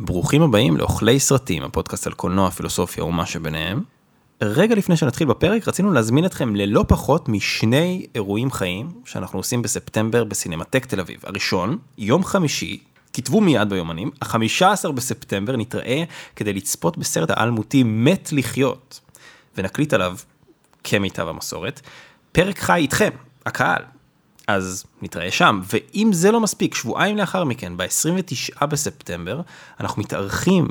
ברוכים הבאים לאוכלי סרטים, הפודקאסט על קולנוע, פילוסופיה ומה שביניהם. רגע לפני שנתחיל בפרק רצינו להזמין אתכם ללא פחות משני אירועים חיים שאנחנו עושים בספטמבר בסינמטק תל אביב. הראשון, יום חמישי, כתבו מיד ביומנים, ה-15 בספטמבר נתראה כדי לצפות בסרט האלמותי מת לחיות, ונקליט עליו, כמיטב המסורת, פרק חי איתכם, הקהל. אז נתראה שם, ואם זה לא מספיק, שבועיים לאחר מכן, ב-29 בספטמבר, אנחנו מתארחים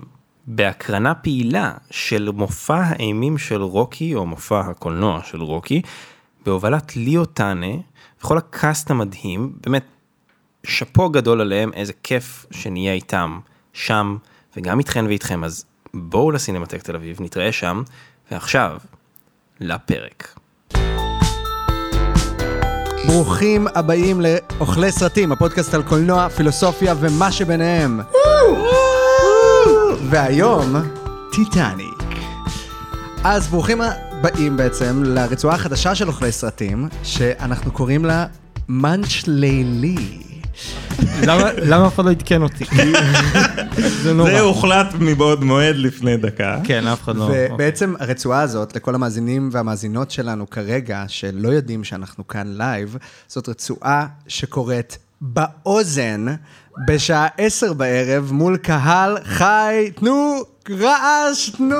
בהקרנה פעילה של מופע האימים של רוקי, או מופע הקולנוע של רוקי, בהובלת ליאו טאנה, וכל הקאסט המדהים, באמת, שאפו גדול עליהם, איזה כיף שנהיה איתם שם, וגם איתכן ואיתכם, אז בואו לסינמטק תל אביב, נתראה שם, ועכשיו, לפרק. ברוכים הבאים לאוכלי סרטים, הפודקאסט על קולנוע, פילוסופיה ומה שביניהם. והיום, טיטניק. אז ברוכים הבאים בעצם לרצועה החדשה של אוכלי סרטים, שאנחנו קוראים לה מאנץ' לילי. למה- למה אף אחד לא עדכן אותי? זה נורא. זה הוחלט מבעוד מועד לפני דקה. כן, אף אחד לא... ובעצם הרצועה הזאת, לכל המאזינים והמאזינות שלנו כרגע, שלא יודעים שאנחנו כאן לייב, זאת רצועה שקורית באוזן בשעה עשר בערב מול קהל חי, תנו רעש, תנו...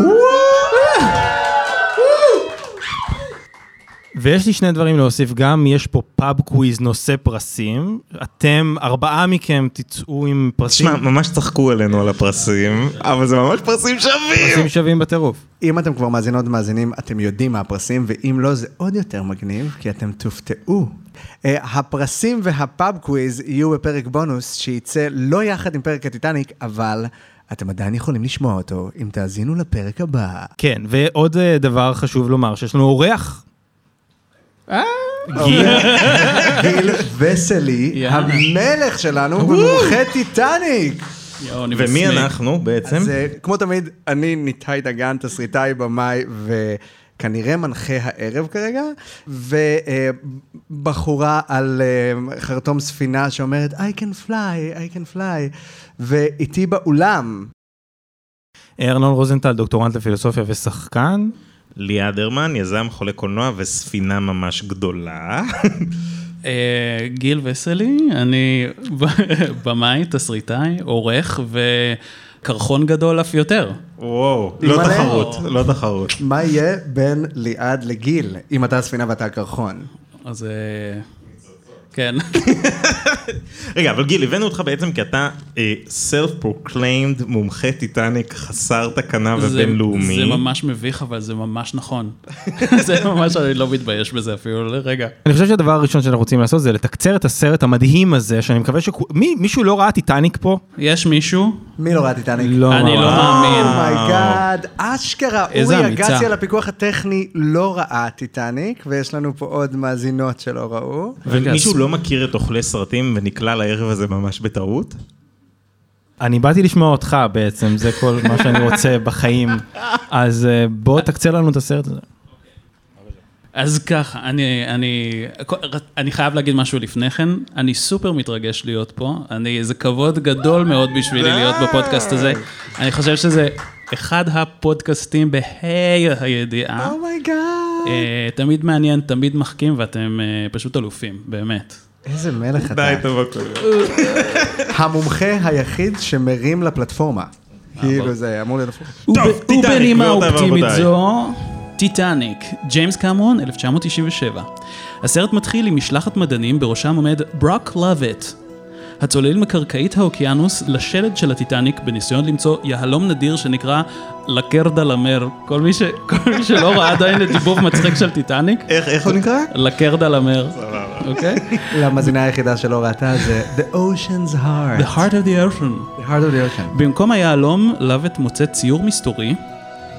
ויש לי שני דברים להוסיף, גם יש פה pub quiz נושא פרסים, אתם, ארבעה מכם תצאו עם פרסים, תשמע, ממש צחקו עלינו על הפרסים, אבל זה ממש פרסים שווים. פרסים שווים בטירוף. אם אתם כבר מאזינות ומאזינים, אתם יודעים מה הפרסים, ואם לא, זה עוד יותר מגניב, כי אתם תופתעו. Uh, הפרסים וה pub quiz יהיו בפרק בונוס, שייצא לא יחד עם פרק הטיטניק, אבל אתם עדיין יכולים לשמוע אותו, אם תאזינו לפרק הבא. כן, ועוד אה, דבר חשוב לומר, שיש לנו אורח. גיל, גיל וסלי. המלך שלנו, המומחה טיטניק. ומי. אנחנו בעצם? אז אה, כמו תמיד, אני ניתאי דגן, תסריטאי, במאי, וכנראה מנחה הערב כרגע, ובחורה על אה, חרטום ספינה שאומרת, I can fly, I can fly, ואיתי באולם, ארנון רוזנטל, דוקטורנט לפילוסופיה ושחקן. ליעד הרמן, יזם חולה קולנוע וספינה ממש גדולה. אה, גיל וסלי, אני במאי, תסריטאי, עורך וקרחון גדול אף יותר. וואו, לא. תחרות, לא תחרות. מה יהיה בין ליעד לגיל, אם אתה הספינה ואתה הקרחון? אז אה, כן. רגע, אבל גיל, הבאנו אותך בעצם כי אתה self-proclaimed מומחה טיטניק חסר תקנה זה- ובינלאומי. זה ממש מביך, אבל זה ממש נכון. זה ממש, אני לא מתבייש בזה אפילו לרגע. אני חושב שהדבר הראשון שאנחנו רוצים לעשות זה לתקצר את הסרט המדהים הזה, שאני מקווה שמישהו לא ראה טיטניק פה? יש מישהו, מי לא ראה טיטניק? לא. אני לא מאמין. oh my god, אשכרה, איזה אורי. אגסי על הפיקוח הטכני לא ראה טיטניק, ויש לנו פה עוד מאזינות שלא ראו. ומישהו אז- לא מכיר את אוכלי סרטים ונקלע לערב הזה ממש בטעות? אני באתי לשמוע אותך בעצם, זה כל מה שאני רוצה בחיים. אז אה, בוא תקצר לנו את הסרט הזה. אז ככה, אני, אני, אני חייב להגיד משהו לפני כן, אני סופר מתרגש להיות פה, אני, זה כבוד גדול מאוד בשבילי להיות בפודקאסט הזה, אני חושב שזה אחד הפודקאסטים בה"א הידיעה, oh my god. אה, תמיד מעניין, תמיד מחכים, ואתם אה, פשוט אלופים, באמת. איזה מלך אתה. די, טוב הכל. המומחה היחיד שמרים לפלטפורמה. כאילו זה אמור להיות הפוך. ובנימה גבירותיי אופטימית. זו, טיטניק, ג'יימס קמרון, 1997. הסרט מתחיל עם משלחת מדענים בראשם עומד ברוק לוביט. הצוללים מקרקעית האוקיינוס לשלד של הטיטניק בניסיון למצוא יהלום נדיר שנקרא לקרדה למר. כל מי, ש... כל מי שלא ראה עדיין את דיבוב מצחיק של טיטניק, איך איך הוא נקרא? לקרדה למר. אוקיי? למאזינה היחידה שלא ראתה זה The Ocean's Heart. The heart of the ocean. The Heart of the Ocean. במקום היהלום, לוט מוצא ציור מסתורי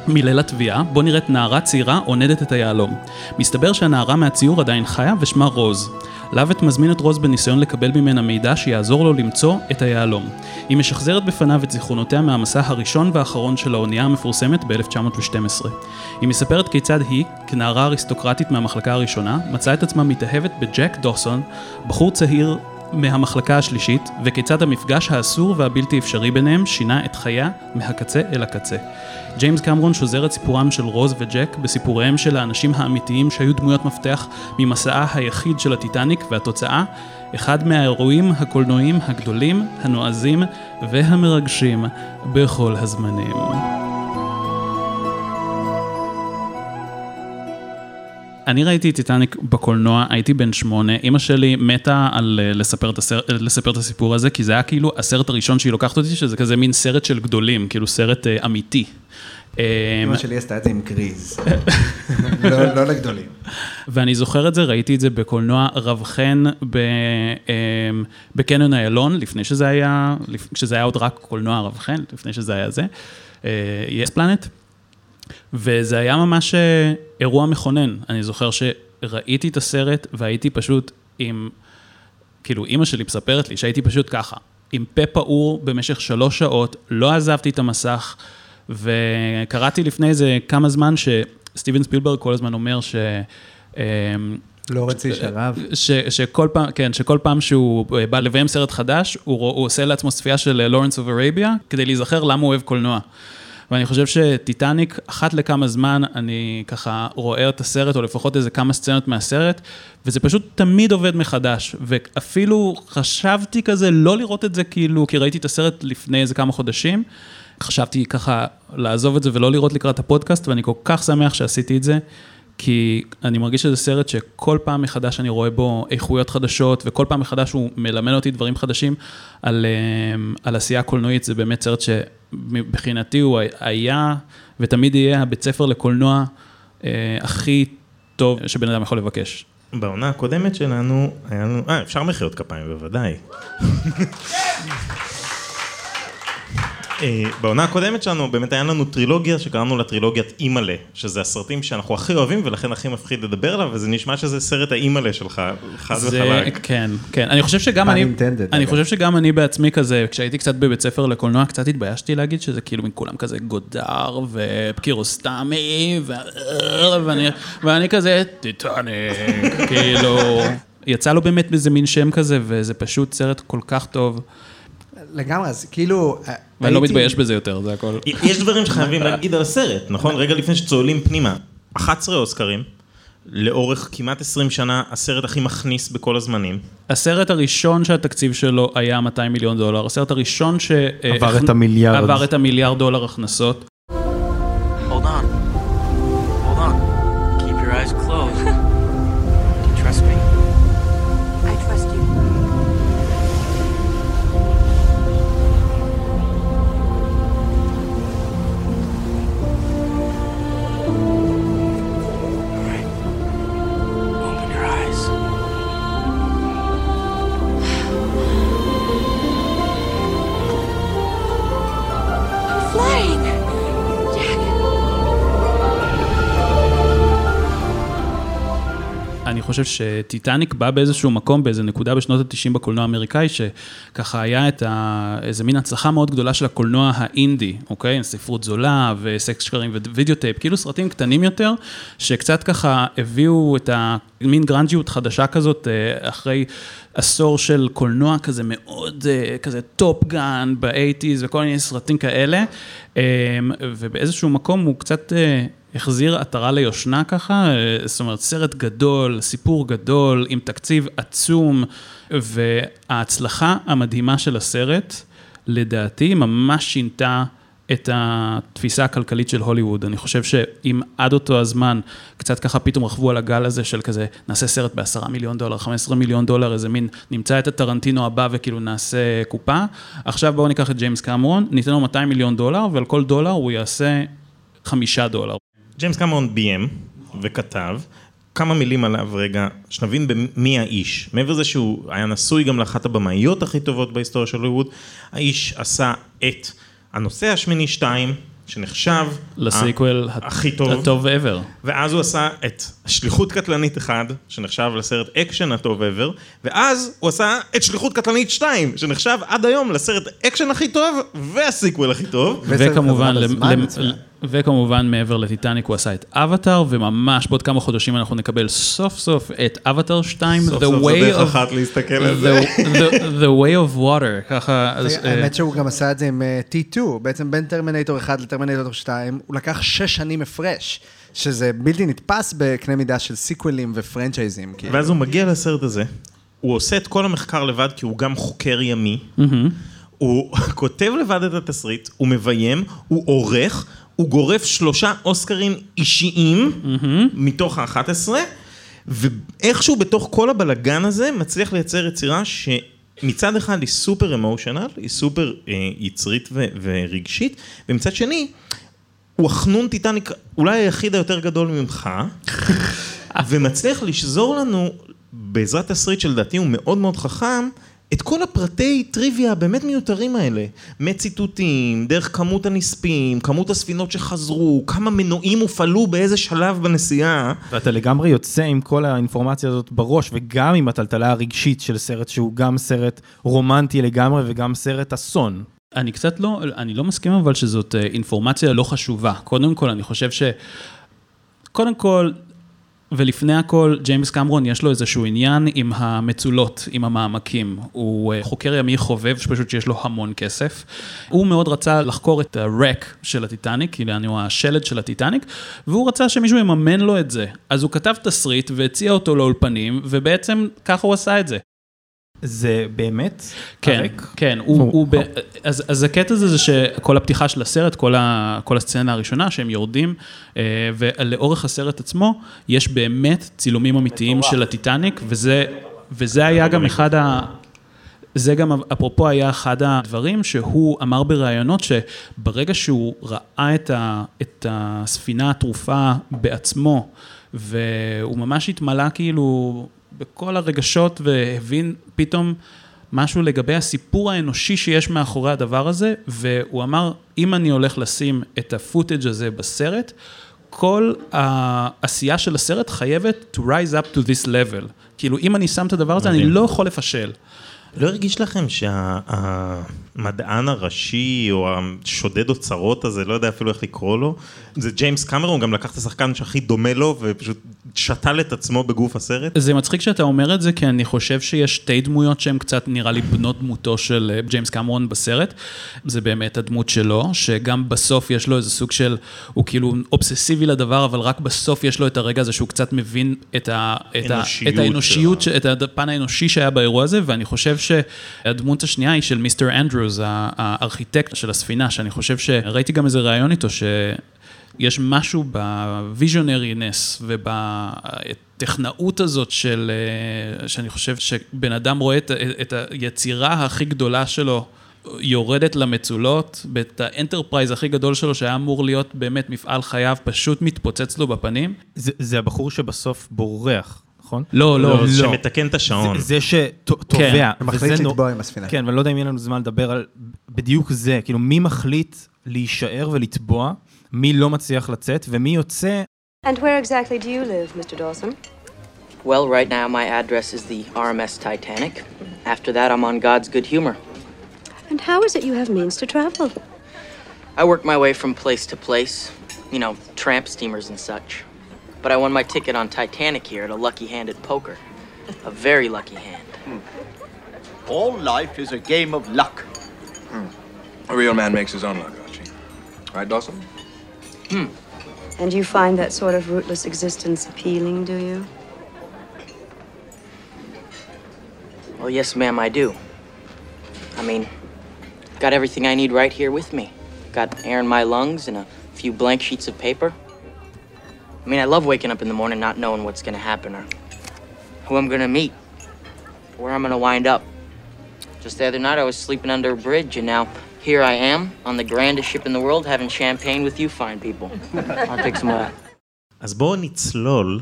מליל התביעה, בו נראית נערה צעירה עונדת את היהלום. מסתבר שהנערה מהציור עדיין חיה ושמה רוז. לוט מזמין את רוז בניסיון לקבל ממנה מידע שיעזור לו למצוא את היהלום. היא משחזרת בפניו את זיכרונותיה מהמסע הראשון והאחרון של האונייה המפורסמת ב-1912. היא מספרת כיצד היא, כנערה אריסטוקרטית מהמחלקה הראשונה, מצאה את עצמה מתאהבת בג'ק דוסון, בחור צעיר מהמחלקה השלישית, וכיצד המפגש האסור והבלתי אפשרי ביניהם שינה את חייה מהקצה אל הקצה. ג'יימס קמרון שוזר את סיפורם של רוז וג'ק בסיפוריהם של האנשים האמיתיים שהיו דמויות מפתח ממסעה היחיד של הטיטניק, והתוצאה, אחד מהאירועים הקולנועיים הגדולים, הנועזים והמרגשים בכל הזמנים. אני ראיתי טיטניק בקולנוע, הייתי בן שמונה, אימא שלי מתה על אה, לספר את, הסר, לספר את הסיפור הזה, כי זה היה כאילו הסרט הראשון שהיא לוקחת אותי, שזה כזה מין סרט של גדולים, כאילו סרט אה, אמיתי. אמא אה, שלי עשתה את זה עם קריז. לא לא לגדולים. ואני זוכר את זה, ראיתי את זה בקולנוע רב חן אה, בקניון איילון, לפני שזה היה, כשזה היה עוד רק קולנוע רב חן, לפני שזה היה זה, יס פלנט. וזה היה ממש אה, אירוע מכונן. אני זוכר שראיתי את הסרט והייתי פשוט עם, כאילו אימא שלי מספרת לי שהייתי פשוט ככה, עם פה פעור במשך שלוש שעות, לא עזבתי את המסך, וקראתי לפני איזה כמה זמן שסטיבן ספילברג כל הזמן אומר ש... אמ, לא רצי שרב. ש, שכל פעם, כן, שכל פעם שהוא אה, בא לביים סרט חדש, הוא, הוא עושה לעצמו צפייה של לורנס אוף ארביה, כדי להיזכר למה הוא אוהב קולנוע. ואני חושב שטיטניק, אחת לכמה זמן אני ככה רואה את הסרט, או לפחות איזה כמה סצנות מהסרט, וזה פשוט תמיד עובד מחדש. ואפילו חשבתי כזה לא לראות את זה כאילו, כי ראיתי את הסרט לפני איזה כמה חודשים. חשבתי ככה לעזוב את זה ולא לראות לקראת הפודקאסט, ואני כל כך שמח שעשיתי את זה. כי אני מרגיש שזה סרט שכל פעם מחדש אני רואה בו איכויות חדשות, וכל פעם מחדש הוא מלמד אותי דברים חדשים על, אמ, על עשייה קולנועית. זה באמת סרט שמבחינתי הוא היה ותמיד יהיה הבית ספר לקולנוע אה, הכי טוב שבן אדם יכול לבקש. בעונה הקודמת שלנו, היה לנו, אה, אפשר מחיאות כפיים בוודאי. אה, בעונה הקודמת שלנו באמת היה לנו טרילוגיה שקראנו לה טרילוגיית אימא'לה, שזה הסרטים שאנחנו הכי אוהבים ולכן הכי מפחיד לדבר עליו, וזה נשמע שזה סרט האימא'לה שלך, חד זה, וחלק. כן, כן. אני חושב שגם אני, אני. חושב שגם אני בעצמי כזה, כשהייתי קצת בבית ספר לקולנוע, קצת התביישתי להגיד שזה כאילו מכולם כזה גודר וקירוסטמי, ו... ואני, ואני כזה טיטניק, כאילו, יצא לו באמת איזה מין שם כזה, וזה פשוט סרט כל כך טוב, לגמרי, אז כאילו... ואני לא מתבייש בזה יותר, זה הכל. יש דברים שחייבים להגיד על הסרט, נכון? רגע לפני שצוללים פנימה. 11 אוסקרים, לאורך כמעט 20 שנה, הסרט הכי מכניס בכל הזמנים. הסרט הראשון שהתקציב שלו היה 200 מיליון דולר, הסרט הראשון ש... עבר את המיליארד. עבר את המיליארד דולר הכנסות. חושב שטיטניק בא באיזשהו מקום, באיזה נקודה בשנות ה-90 בקולנוע האמריקאי, שככה היה את ה... איזה מין הצלחה מאוד גדולה של הקולנוע האינדי, אוקיי? ספרות זולה וסקס שקרים ווידאו טייפ, כאילו סרטים קטנים יותר, שקצת ככה הביאו את המין גרנג'יות חדשה כזאת, אה, אחרי עשור של קולנוע כזה מאוד, אה, כזה Top Gun ב eighties וכל מיני סרטים כאלה, אה, ובאיזשהו מקום הוא קצת... החזיר עטרה ליושנה ככה, אה, זאת אומרת, סרט גדול, סיפור גדול, עם תקציב עצום, וההצלחה המדהימה של הסרט, לדעתי, ממש שינתה את התפיסה הכלכלית של הוליווד. אני חושב שאם עד אותו הזמן, קצת ככה פתאום רכבו על הגל הזה של כזה, נעשה סרט בעשרה מיליון דולר, 15 מיליון דולר, איזה מין, נמצא את הטרנטינו הבא וכאילו נעשה קופה. עכשיו בואו ניקח את ג'יימס קמרון, ניתן לו 200 מיליון דולר, ועל כל דולר הוא יעשה חמישה דולר. ג'יימס קמרון ביים וכתב. כמה מילים עליו רגע, שנבין במי האיש. מעבר לזה שהוא היה נשוי גם לאחת הבמאיות הכי טובות בהיסטוריה של הוליווד, האיש עשה את הנושא השמיני 2, שנחשב ל sequel ה- הכי טוב, הטוב ever. ואז הוא עשה את שליחות קטלנית 1, שנחשב לסרט אקשן הטוב ever, ואז הוא עשה את שליחות קטלנית 2, שנחשב עד היום לסרט אקשן הכי טוב והסיקוול הכי טוב. וכמובן, למ- למ-. וכמובן מעבר לטיטניק הוא עשה את אבטאר, וממש בעוד כמה חודשים אנחנו נקבל סוף סוף את אבטאר 2, סוף The סוף זו Way דרך of... אחת להסתכל על זה. The, the, the way of water, ככה, אז, אה, האמת שהוא גם עשה את זה עם אה, T2, בעצם בין טרמינטור 1 לטרמינטור 2, הוא לקח 6 שנים הפרש, שזה בלתי נתפס בקנה מידה של סיקוולים ופרנצ'ייזים. כאילו. ואז הוא מגיע לסרט הזה, הוא עושה את כל המחקר לבד כי הוא גם חוקר ימי, הוא כותב לבד את התסריט, הוא מביים, הוא עורך, הוא גורף שלושה אוסקרים אישיים מתוך ה-11, ואיכשהו בתוך כל הבלגן הזה מצליח לייצר יצירה שמצד אחד היא סופר אמושיונל, היא סופר אה, יצרית ו- ורגשית, ומצד שני, הוא החנון טיטניק אולי היחיד היותר גדול ממך, ומצליח לשזור לנו, בעזרת תסריט שלדעתי הוא מאוד מאוד חכם, את כל הפרטי טריוויה הבאמת מיותרים האלה. מציטוטים, דרך כמות הנספים, כמות הספינות שחזרו, כמה מנועים הופעלו באיזה שלב בנסיעה. ואתה לגמרי יוצא עם כל האינפורמציה הזאת בראש, וגם עם הטלטלה הרגשית של סרט שהוא גם סרט רומנטי לגמרי וגם סרט אסון. אני קצת לא, אני לא מסכים אבל שזאת אה, אינפורמציה לא חשובה. קודם כל, אני חושב ש... קודם כל, ולפני הכל, ג'יימס קמרון יש לו איזשהו עניין עם המצולות, עם המעמקים. הוא אה, חוקר ימי חובב, שפשוט שיש לו המון כסף. הוא מאוד רצה לחקור את הרק של הטיטניק, יענו השלד של הטיטניק, והוא רצה שמישהו יממן לו את זה. אז הוא כתב תסריט והציע אותו לאולפנים, ובעצם ככה הוא עשה את זה. זה באמת? כן, הרק? כן, הוא, הוא, ב... אז, אז הקטע הזה זה שכל הפתיחה של הסרט, כל, ה, כל הסצנה הראשונה, שהם יורדים, אה, ולאורך הסרט עצמו, יש באמת צילומים אמיתיים של הטיטניק, וזה, וזה היה גם אחד ה... זה גם, אפרופו, היה אחד הדברים שהוא אמר בראיונות, שברגע שהוא ראה את, ה, את הספינה הטרופה בעצמו, והוא ממש התמלא כאילו בכל הרגשות והבין פתאום משהו לגבי הסיפור האנושי שיש מאחורי הדבר הזה, והוא אמר, אם אני הולך לשים את ה footage הזה בסרט, כל העשייה של הסרט חייבת to rise up to this level. כאילו, אם אני שם את הדבר הזה, אני מדהים. לא יכול לפשל. לא הרגיש לכם שהמדען הראשי או השודד אוצרות הזה, לא יודע אפילו איך לקרוא לו, זה ג'יימס קמרון, הוא גם לקח את השחקן שהכי דומה לו ופשוט שתל את עצמו בגוף הסרט? זה מצחיק שאתה אומר את זה, כי אני חושב שיש שתי דמויות שהן קצת, נראה לי, בנות דמותו של אה, ג'יימס קמרון בסרט. זה באמת הדמות שלו, שגם בסוף יש לו איזה סוג של, הוא כאילו אובססיבי לדבר, אבל רק בסוף יש לו את הרגע הזה שהוא קצת מבין את, ה, את, ה, את האנושיות, שלו. את הפן האנושי שהיה באירוע הזה, ואני חושב שהדמות השנייה היא של mister אנדרוס, הארכיטקט של הספינה, שאני חושב שראיתי גם איזה ראיון איתו, ש... יש משהו ב visionariness ובטכנאות הזאת של, אה, שאני חושב שבן אדם רואה את, את היצירה הכי גדולה שלו יורדת למצולות, ואת ה enterprise הכי גדול שלו שהיה אמור להיות באמת מפעל חייו, פשוט מתפוצץ לו בפנים. זה, זה הבחור שבסוף בורח, נכון? לא, לא, לא. שמתקן את השעון. זה. כן. מחליט לטבוע עם הספינה. כן, ואני לא יודע אם יהיה לנו זמן לדבר על בדיוק זה, כאילו מי מחליט להישאר ולטבוע, מי לא מצליח לצאת, ומי יוצא And where exactly do you live, Mr. Dawson? Well, right now my address is the RMS Titanic. After that, I'm on God's good humor. And how is it you have means to travel? I work my way from place to place, you know, tramp steamers and such. But I won my ticket on Titanic here at a lucky hand at poker. A very lucky hand. Hmm. All life is a game of luck. Hmm. A real man makes his own luck, Archie. Right, Dawson? Hmm. And you find that sort of rootless existence appealing, do you? Well, yes, ma'am, I do. I mean, got everything I need right here with me. Got air in my lungs and a few blank sheets of paper. I mean, I love waking up in the morning not knowing what's gonna happen or who I'm gonna meet, where I'm gonna wind up. Just the other night, I was sleeping under a bridge, and now here I am on the grandest ship in the world having champagne with you fine people. I'll take some of that. אז בואו נצלול,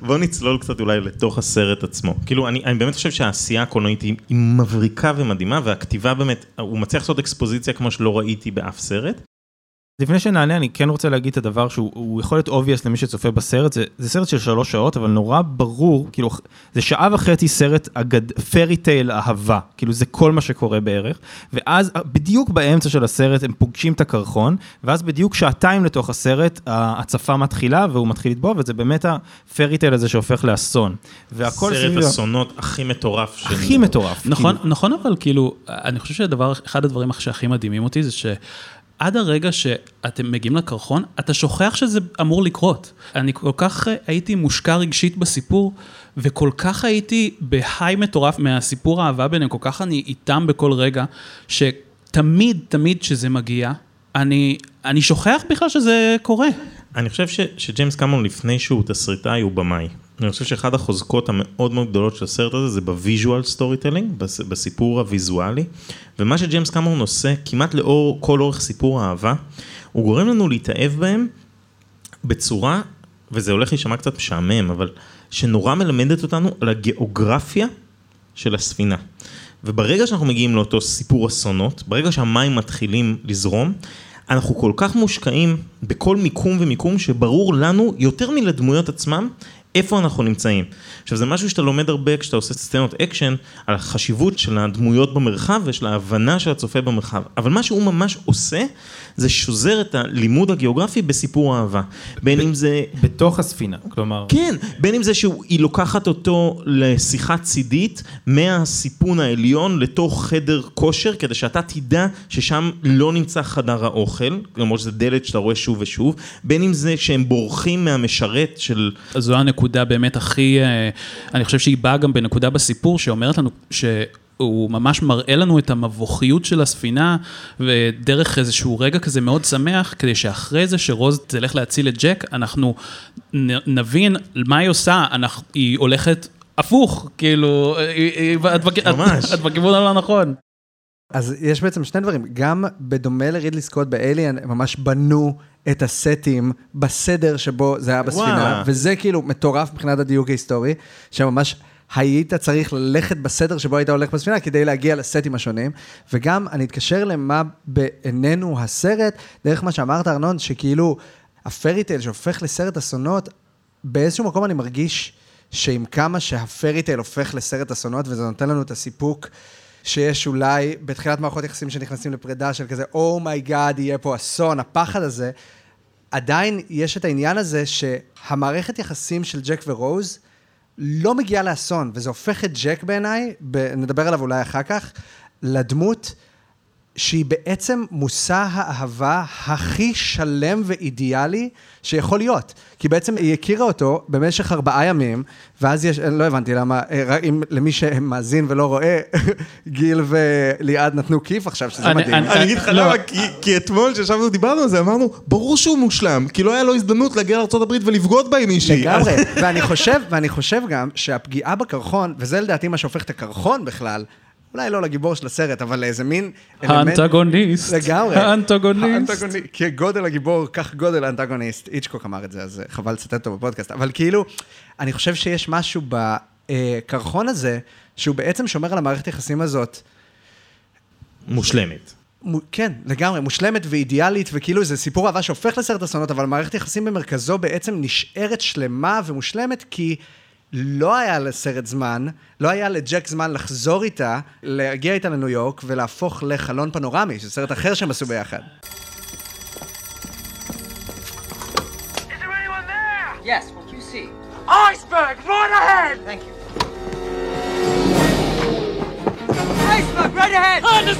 בואו נצלול קצת אולי לתוך הסרט עצמו. כאילו, אני, אני באמת חושב שהעשייה הקולנועית היא, היא מבריקה ומדהימה, והכתיבה באמת, הוא מצליח לעשות אקספוזיציה כמו שלא ראיתי באף סרט. לפני שנענה, אני כן רוצה להגיד את הדבר שהוא הוא יכול להיות obvious למי שצופה בסרט, זה, זה סרט של שלוש שעות, אבל נורא ברור, כאילו, זה שעה וחצי סרט אגד, פרי טייל אהבה, כאילו זה כל מה שקורה בערך, ואז בדיוק באמצע של הסרט הם פוגשים את הקרחון, ואז בדיוק שעתיים לתוך הסרט, ההצפה מתחילה והוא מתחיל לטבוע, וזה באמת הפרי טייל הזה שהופך לאסון. והכל סרט סביב- אסונות הכי מטורף. הכי מטורף. נכון, כאילו. נכון, אבל כאילו, אני חושב שהדבר, אחד הדברים שהכי מדהימים אותי זה שעד הרגע שאתם מגיעים לקרחון, אתה שוכח שזה אמור לקרות. אני כל כך אה, הייתי מושקע רגשית בסיפור, וכל כך הייתי בהיי מטורף מהסיפור האהבה ביניהם, כל כך אני איתם בכל רגע, שתמיד, תמיד כשזה מגיע, אני, אני שוכח בכלל שזה קורה. אני חושב ש, שג'יימס קמרון לפני שהוא תסריטאי הוא במאי. אני חושב שאחד החוזקות המאוד מאוד גדולות של הסרט הזה זה ב visual storytelling, בסיפור הוויזואלי. ומה שג'יימס קמרון עושה כמעט לאור כל אורך סיפור האהבה, הוא גורם לנו להתאהב בהם בצורה, וזה הולך להישמע קצת משעמם, אבל שנורא מלמדת אותנו על הגיאוגרפיה של הספינה. וברגע שאנחנו מגיעים לאותו סיפור אסונות, ברגע שהמים מתחילים לזרום, אנחנו כל כך מושקעים בכל מיקום ומיקום שברור לנו יותר מלדמויות עצמם איפה אנחנו נמצאים. עכשיו זה משהו שאתה לומד הרבה כשאתה עושה סצנות אקשן על החשיבות של הדמויות במרחב ושל ההבנה של הצופה במרחב. אבל מה שהוא ממש עושה זה שוזר את הלימוד הגיאוגרפי בסיפור אהבה. בין אם זה... בתוך הספינה, כלומר... כן, בין אם זה שהיא לוקחת אותו לשיחה צידית מהסיפון העליון לתוך חדר כושר, כדי שאתה תדע ששם לא נמצא חדר האוכל, למרות שזה דלת שאתה רואה שוב ושוב, בין אם זה שהם בורחים מהמשרת של... אז זו הנקודה באמת הכי, אה, אני חושב שהיא באה גם בנקודה בסיפור שאומרת לנו ש... הוא ממש מראה לנו את המבוכיות של הספינה, ודרך איזשהו רגע כזה מאוד שמח, כדי שאחרי זה שרוז תלך להציל את ג'ק, אנחנו נבין מה היא עושה, אנחנו, היא הולכת הפוך, כאילו, היא- היא- את בכיוון הלא נכון. אז יש בעצם שני דברים, גם בדומה לרידלי סקוט באליאן, הם ממש בנו את הסטים בסדר שבו זה היה בספינה, וואלה. וזה כאילו מטורף מבחינת הדיוק ההיסטורי, שממש היית צריך ללכת בסדר שבו היית הולך בספינה כדי להגיע לסטים השונים, וגם אני אתקשר למה בעינינו הסרט, דרך מה שאמרת ארנון, שכאילו הפרי טייל שהופך לסרט אסונות, באיזשהו מקום אני מרגיש שעם כמה שה-fairy tale הופך לסרט אסונות, וזה נותן לנו את הסיפוק שיש אולי בתחילת מערכות יחסים שנכנסים לפרידה של כזה, oh my god, יהיה פה אסון, הפחד הזה, עדיין יש את העניין הזה שהמערכת יחסים של ג'ק ורוז לא מגיעה לאסון, וזה הופך את ג'ק בעיניי, נדבר עליו אולי אחר כך, לדמות שהיא בעצם מושא האהבה הכי שלם ואידיאלי שיכול להיות. כי בעצם היא הכירה אותו במשך ארבעה ימים, ואז יש, לא הבנתי למה, אה, אם למי שמאזין ולא רואה, גיל וליעד נתנו כיף עכשיו, שזה אני- מדהים. אני- אני אגיד לך לא. למה, כי- כי אתמול כשישבנו ודיברנו על זה, אמרנו, ברור שהוא מושלם, כי לא היה לו הזדמנות להגיע לארה"ב ולבגוד בה עם מישהי. לגמרי, ואני חושב, ואני חושב גם שהפגיעה בקרחון, וזה לדעתי מה שהופך את הקרחון בכלל, אולי לא לגיבור של הסרט, אבל לאיזה מין... האנטגוניסט. לגמרי. האנטגוניסט. כגודל הגיבור, כך גודל האנטגוניסט. איצ'קוק אמר את זה, אז אה, חבל לצטט אותו בפודקאסט. אבל כאילו, אני חושב שיש משהו בקרחון הזה, שהוא בעצם שומר על המערכת היחסים הזאת. מושלמת. מו- כן, לגמרי, מושלמת ואידיאלית, וכאילו זה סיפור אהבה שהופך לסרט אסונות, אבל מערכת יחסים במרכזו בעצם נשארת שלמה ומושלמת, כי לא היה לסרט זמן, לא היה לג'ק זמן לחזור איתה, להגיע איתה לניו יורק ולהפוך לחלון פנורמי, שזה סרט אחר שהם עשו ביחד. Yes, what you see? Iceberg, right ahead! Thank you. Iceberg, right ahead! On the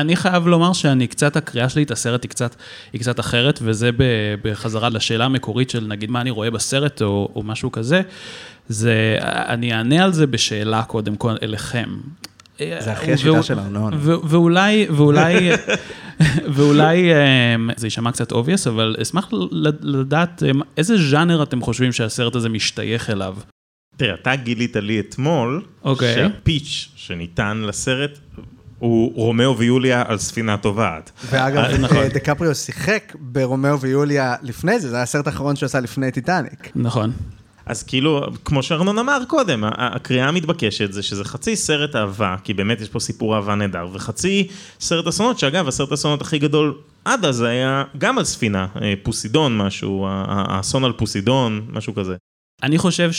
אני חייב לומר שאני קצת, הקריאה שלי את הסרט היא קצת, היא קצת אחרת, וזה ב- בחזרה לשאלה המקורית של נגיד מה אני רואה בסרט או, או משהו כזה, זה, אני אענה על זה בשאלה קודם כל אליכם. זה הכי השיטה והוא- של ארנון. ו- ואולי, ואולי, ואולי אמ, זה יישמע קצת obvious, אבל אשמח לדעת אמ, איזה ז'אנר אתם חושבים שהסרט הזה משתייך אליו. תראה, אתה גילית לי אתמול, אוקיי. שהפיץ' שניתן לסרט הוא רומאו ויוליה על ספינה טובעת. ואגב, נכון. אה, דקפריו שיחק ברומאו ויוליה לפני זה, זה היה הסרט האחרון שהוא עשה לפני טיטניק. נכון. אז כאילו, כמו שארנון אמר קודם, הקריאה המתבקשת זה שזה חצי סרט אהבה, כי באמת יש פה סיפור אהבה נהדר, וחצי סרט אסונות, שאגב, הסרט האסונות הכי גדול עד אז היה גם על ספינה, אה, פוסידון משהו, האסון על פוסידון, משהו כזה. אני חושב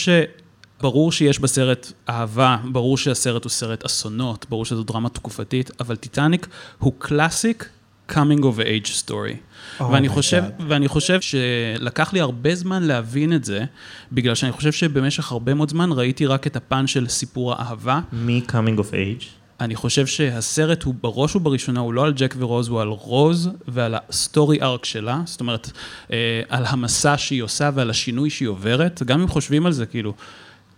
שברור שיש בסרט אהבה, ברור שהסרט הוא סרט אסונות, ברור שזו דרמה תקופתית, אבל טיטניק הוא classic coming of age story. Oh ואני, חושב, God. ואני חושב שלקח לי הרבה זמן להבין את זה, בגלל שאני חושב שבמשך הרבה מאוד זמן ראיתי רק את הפן של סיפור האהבה. מי coming of age? אני חושב שהסרט הוא בראש ובראשונה, הוא לא על ג'ק ורוז, הוא על רוז ועל ה-story arc שלה, זאת אומרת, אה, על המסע שהיא עושה ועל השינוי שהיא עוברת, גם אם חושבים על זה, כאילו,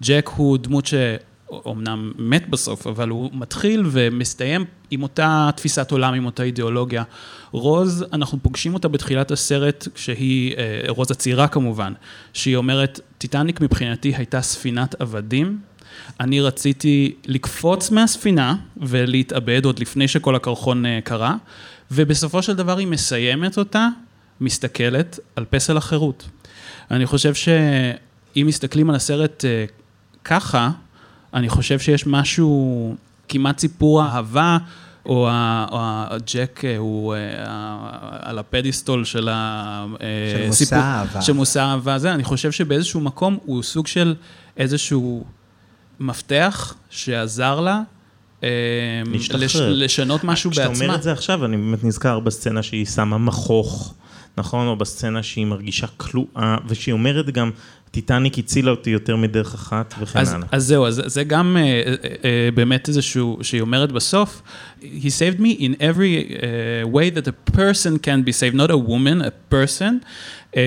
ג'ק הוא דמות שאומנם מת בסוף, אבל הוא מתחיל ומסתיים עם אותה תפיסת עולם, עם אותה אידיאולוגיה. רוז, אנחנו פוגשים אותה בתחילת הסרט, כשהיא, אה, רוז הצעירה כמובן, שהיא אומרת, טיטניק מבחינתי הייתה ספינת עבדים, אני רציתי לקפוץ מהספינה ולהתאבד עוד לפני שכל הקרחון אה, קרה, ובסופו של דבר היא מסיימת אותה, מסתכלת על פסל החירות. אני חושב שאם מסתכלים על הסרט אה, ככה, אני חושב שיש משהו, כמעט סיפור אהבה, או ה- או הג'ק אה, הוא אה, ה- על הפדיסטול של ה... אה, של מושא האהבה. של מושא האהבה הזה, אני חושב שבאיזשהו מקום הוא סוג של איזשהו מפתח שעזר לה להשתחרר. לש, לשנות משהו כשאתה בעצמה. אומר את זה עכשיו, אני באמת נזכר בסצנה שהיא שמה מכוך, נכון? או בסצנה שהיא מרגישה כלואה, ושהיא אומרת גם, טיטניק הצילה אותי יותר מדרך אחת, וכן אז, הלאה. אז זהו, אז זה גם אה, אה, אה, באמת איזשהו, שהיא אומרת בסוף, He saved me in every uh, way that a person can be saved, not a woman, a person. Um,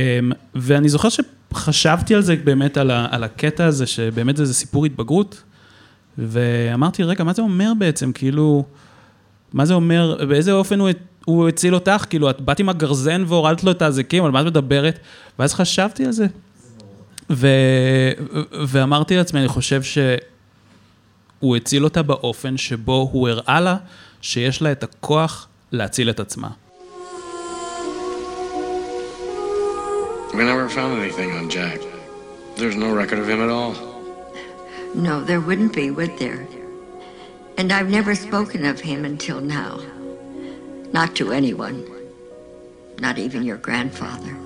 ואני זוכר שחשבתי על זה באמת, על, ה, על הקטע הזה, שבאמת זה, זה סיפור התבגרות, ואמרתי, רגע, מה זה אומר בעצם? כאילו, מה זה אומר, באיזה אופן הוא, הוא הציל אותך? כאילו, את באת עם הגרזן והורדת לו את האזיקים, על מה את מדברת? ואז חשבתי על זה. ו... ואמרתי לעצמי, אני חושב שהוא הציל אותה באופן שבו הוא הראה לה שיש לה את הכוח להציל את עצמה. We never found anything on Jack. There's no record of him at all. No, there wouldn't be, would there? And I've never spoken of him until now. Not to anyone. Not even your grandfather.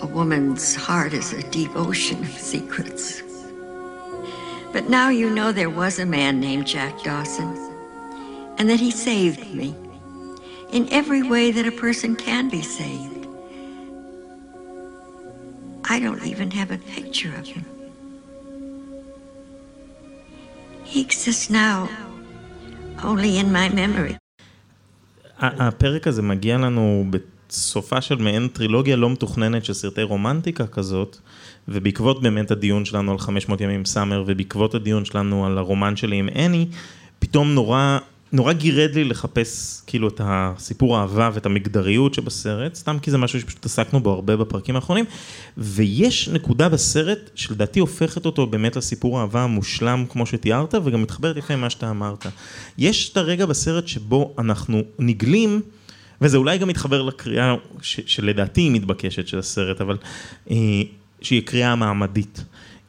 A woman's heart is a deep ocean of secrets. But now you know there was a man named Jack Dawson, and that he saved me in every way that a person can be saved. I don't even have a picture of him. He exists now, only in my memory. הפרק הזה מגיע לנו בסופה של מעין טרילוגיה לא מתוכננת של סרטי רומנטיקה כזאת, ובעקבות באמת הדיון שלנו על 500 ימים סאמר, ובעקבות הדיון שלנו על הרומן שלי עם אני, פתאום נורא, נורא גירד לי לחפש כאילו את הסיפור האהבה ואת המגדריות שבסרט, סתם כי זה משהו שפשוט עסקנו בו הרבה בפרקים האחרונים, ויש נקודה בסרט שלדעתי הופכת אותו באמת לסיפור האהבה המושלם כמו שתיארת, וגם מתחברת יפה עם מה שאתה אמרת. יש את הרגע בסרט שבו אנחנו נגלים, וזה אולי גם מתחבר לקריאה ש, שלדעתי היא מתבקשת של הסרט, אבל אה, שהיא קריאה מעמדית.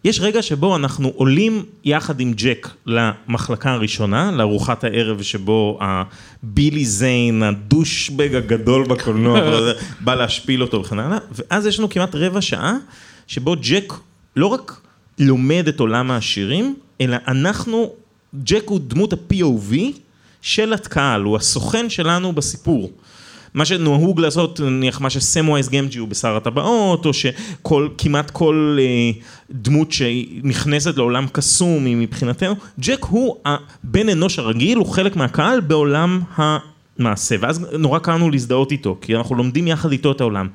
יש רגע שבו אנחנו עולים יחד עם ג'ק למחלקה הראשונה, לארוחת הערב שבו הבילי זיין, הדושבג הגדול בקולנוע, בא להשפיל אותו וכן הלאה, ואז יש לנו כמעט רבע שעה שבו ג'ק לא רק לומד את עולם העשירים, אלא אנחנו, ג'ק הוא דמות ה-POV של הקהל, הוא הסוכן שלנו בסיפור. מה שנהוג לעשות, נניח מה שסמווייז גמג'י הוא בשר הטבעות, או שכמעט כל אה, דמות שנכנסת לעולם קסום היא מבחינתנו, ג'ק הוא הבן אנוש הרגיל, הוא חלק מהקהל בעולם מעשה, ואז נורא קל לנו להזדהות איתו, כי אנחנו לומדים יחד איתו את העולם.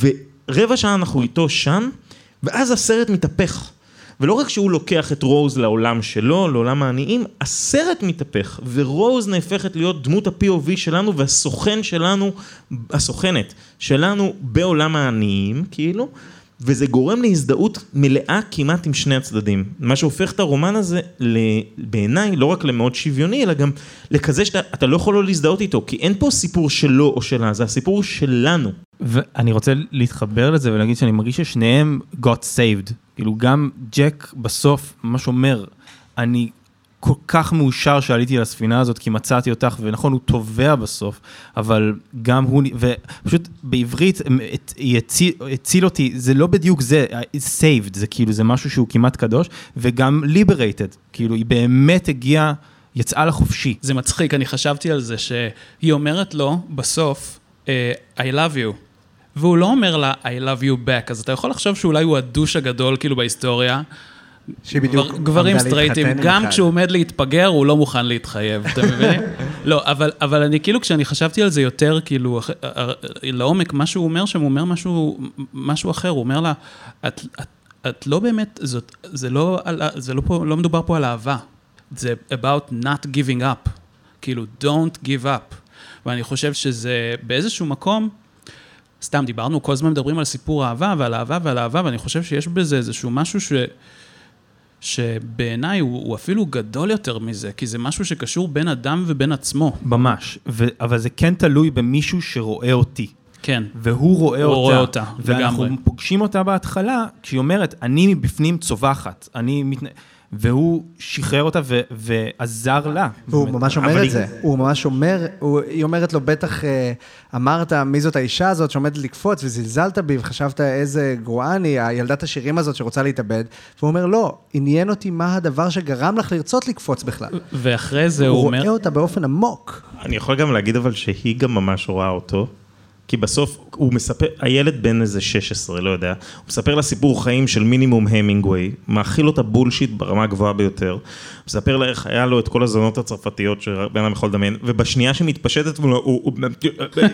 ורבע שעה אנחנו איתו שם, ואז הסרט מתהפך. ולא רק שהוא לוקח את רוז לעולם שלו, לעולם העניים, הסרט מתהפך, ורוז נהפכת להיות דמות ה-POV שלנו והסוכן שלנו, הסוכנת שלנו בעולם העניים, כאילו, וזה גורם להזדהות מלאה כמעט עם שני הצדדים. מה שהופך את הרומן הזה, בעיניי, לא רק למאוד שוויוני, אלא גם לכזה שאתה אתה לא יכול לא להזדהות איתו, כי אין פה סיפור שלו או שלה, זה הסיפור שלנו. ואני רוצה להתחבר לזה ולהגיד שאני מרגיש ששניהם got saved. כאילו גם ג'ק בסוף ממש אומר, אני כל כך מאושר שעליתי על הספינה הזאת כי מצאתי אותך, ונכון, הוא טובע בסוף, אבל גם הוא, ופשוט בעברית, היא הציל, הציל אותי, זה לא בדיוק זה, saved, זה כאילו, זה משהו שהוא כמעט קדוש, וגם liberated, כאילו, היא באמת הגיעה, יצאה לחופשי. זה מצחיק, אני חשבתי על זה שהיא אומרת לו בסוף, אה, I love you. והוא לא אומר לה, I love you back, אז אתה יכול לחשוב שאולי הוא הדוש הגדול כאילו בהיסטוריה. שהיא בדיוק גבר- גברים סטרייטים, גם אחד. כשהוא עומד להתפגר, הוא לא מוכן להתחייב, אתה מבין? לא, אבל, אבל אני כאילו, כשאני חשבתי על זה יותר, כאילו, אח- לעומק, מה שהוא אומר שם, הוא אומר משהו, משהו אחר, הוא אומר לה, את, את, את לא באמת, זאת, זה לא, זה לא, פה, לא מדובר פה על אהבה, זה about not giving up, כאילו, don't give up. ואני חושב שזה באיזשהו מקום, סתם דיברנו, כל הזמן מדברים על סיפור אהבה ועל אהבה ועל אהבה, ואני חושב שיש בזה איזשהו משהו ש... שבעיניי הוא, הוא אפילו גדול יותר מזה, כי זה משהו שקשור בין אדם ובין עצמו. ממש, ו- אבל זה כן תלוי במישהו שרואה אותי. כן. והוא רואה הוא אותה. רואה אותה, ואנחנו לגמרי. פוגשים אותה בהתחלה, כשהיא אומרת, אני מבפנים צווחת, אני מתנ... והוא שחרר אותה ו- ועזר לה. והוא באמת. ממש אומר את היא- זה, הוא ממש אומר, הוא, היא אומרת לו, בטח אה, אמרת מי זאת האישה הזאת שעומדת לקפוץ וזלזלת בי וחשבת איזה גרועה אני, הילדת השירים הזאת שרוצה להתאבד, והוא אומר, לא, עניין אותי מה הדבר שגרם לך לרצות לקפוץ בכלל. ואחרי זה הוא הוא רואה אומר... אותה באופן עמוק. אני יכול גם להגיד אבל שהיא גם ממש רואה אותו. כי בסוף הוא מספר, הילד בן איזה 16, לא יודע, הוא מספר לה סיפור חיים של מינימום המינגווי, מאכיל אותה בולשיט ברמה הגבוהה ביותר, הוא מספר לה איך היה לו את כל הזונות הצרפתיות שבן אדם יכול לדמיין, ובשנייה שמתפשטת מולו, הוא, הוא,